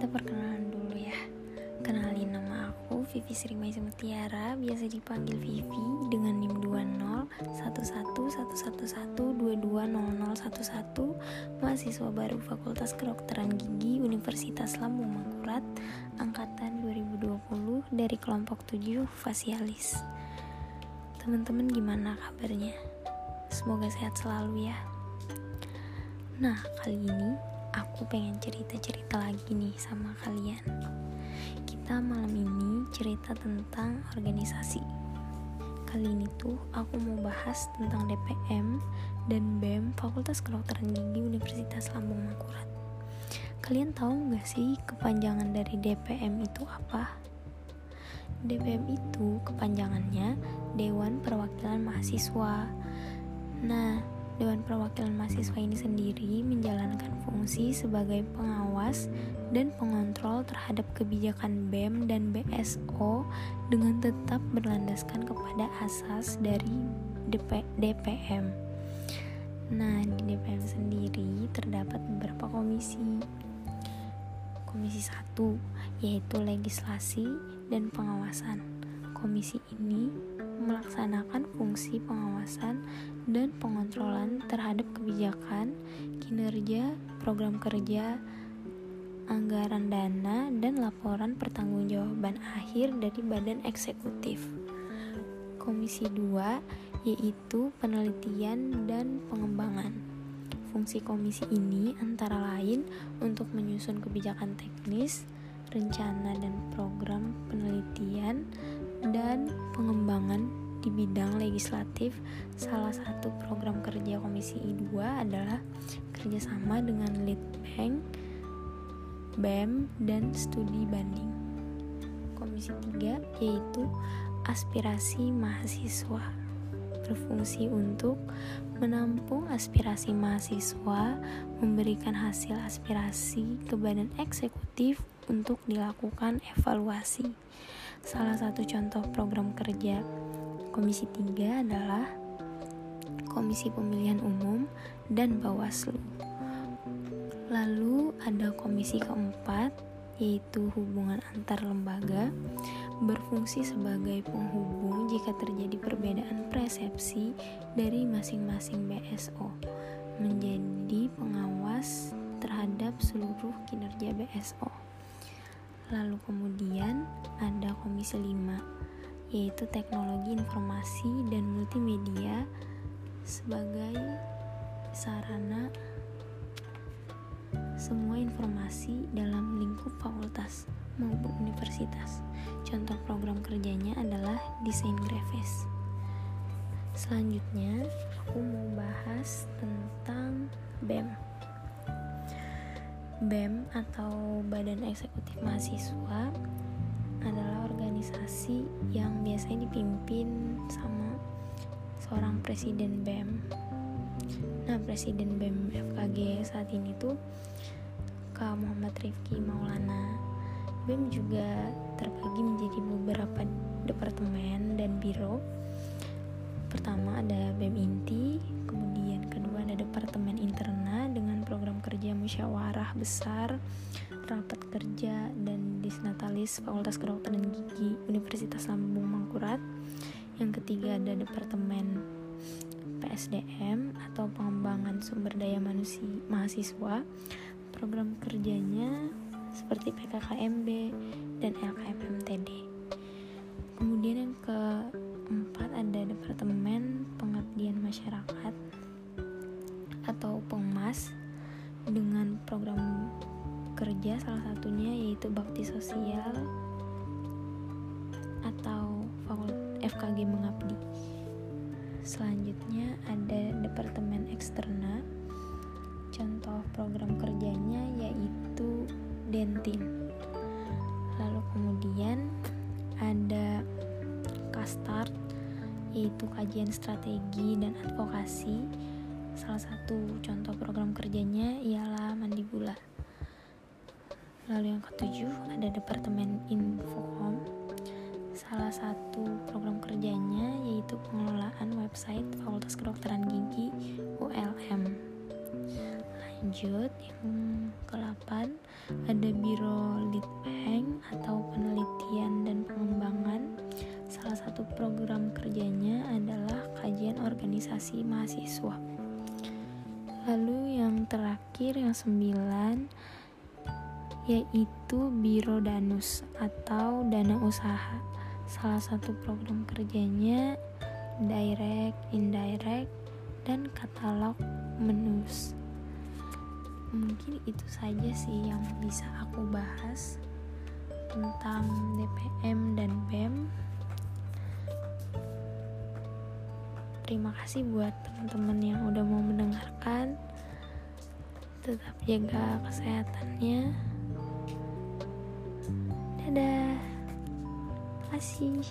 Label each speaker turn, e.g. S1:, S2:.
S1: kita perkenalan dulu ya. Kenalin nama aku Vivi Srimai Mutiara biasa dipanggil Vivi dengan NIM 2011111220011, mahasiswa baru Fakultas Kedokteran Gigi Universitas Lamu Mangkurat angkatan 2020 dari kelompok 7 Fasialis. Teman-teman gimana kabarnya? Semoga sehat selalu ya. Nah, kali ini aku pengen cerita-cerita lagi nih sama kalian kita malam ini cerita tentang organisasi. Kali ini tuh aku mau bahas tentang DPM dan BEM Fakultas Kedokteran Gigi Universitas Lambung Mangkurat. Kalian tahu gak sih kepanjangan dari DPM itu apa? DPM itu kepanjangannya Dewan Perwakilan Mahasiswa. Nah, Dewan Perwakilan Mahasiswa ini sendiri menjalankan fungsi sebagai pengawas dan pengontrol terhadap kebijakan BEM dan BSO dengan tetap berlandaskan kepada asas dari DP, DPM. Nah, di DPM sendiri terdapat beberapa komisi. Komisi 1 yaitu legislasi dan pengawasan. Komisi ini melaksanakan fungsi pengawasan dan pengontrolan terhadap kebijakan, kinerja, program kerja, anggaran dana, dan laporan pertanggungjawaban akhir dari badan eksekutif. Komisi 2 yaitu penelitian dan pengembangan. Fungsi komisi ini antara lain untuk menyusun kebijakan teknis, rencana dan program penelitian, dan pengembangan di bidang legislatif, salah satu program kerja Komisi I2 adalah kerjasama dengan Litbang, BEM, dan studi banding. Komisi 3 yaitu aspirasi mahasiswa berfungsi untuk menampung aspirasi mahasiswa, memberikan hasil aspirasi ke badan eksekutif untuk dilakukan evaluasi. Salah satu contoh program kerja Komisi 3 adalah Komisi Pemilihan Umum dan Bawaslu. Lalu ada komisi keempat yaitu hubungan antar lembaga berfungsi sebagai penghubung jika terjadi perbedaan persepsi dari masing-masing BSO menjadi pengawas terhadap seluruh kinerja BSO. Lalu kemudian ada komisi 5 yaitu teknologi informasi dan multimedia sebagai sarana semua informasi dalam lingkup fakultas maupun universitas. Contoh program kerjanya adalah desain grafis. Selanjutnya, aku mau bahas tentang BEM. BEM atau Badan Eksekutif Mahasiswa adalah organisasi yang biasanya dipimpin sama seorang presiden BEM. Nah, presiden BEM FKG saat ini tuh Kak Muhammad Rifki Maulana. BEM juga terbagi menjadi beberapa departemen dan biro. Pertama ada BEM Inti, kemudian kedua ada Departemen Interna dengan kerja musyawarah besar, rapat kerja dan disnatalis Fakultas Kedokteran Gigi Universitas Lambung Mangkurat. Yang ketiga ada Departemen PSDM atau pengembangan sumber daya manusia mahasiswa program kerjanya seperti PKKMB dan LKMMTD. Kemudian yang keempat ada Departemen Pengabdian Masyarakat atau Pengmas dengan program kerja salah satunya yaitu bakti sosial atau FKG Mengabdi. Selanjutnya ada Departemen Eksterna contoh program kerjanya yaitu Dentin. Lalu kemudian ada Kastart yaitu kajian strategi dan advokasi. Salah satu contoh program kerjanya ialah Mandibula. Lalu yang ketujuh ada Departemen Infocom. Salah satu program kerjanya yaitu pengelolaan website Fakultas Kedokteran Gigi ULM lanjut yang ke-8 ada Biro Litbang atau penelitian dan pengembangan program kerjanya adalah kajian organisasi mahasiswa. Lalu yang terakhir yang sembilan yaitu Biro Danus atau Dana Usaha. Salah satu program kerjanya direct, indirect, dan katalog menus. Mungkin itu saja sih yang bisa aku bahas tentang DPM dan BEM. Terima kasih buat teman-teman yang udah mau mendengarkan. Tetap jaga kesehatannya. Dadah. Kasih.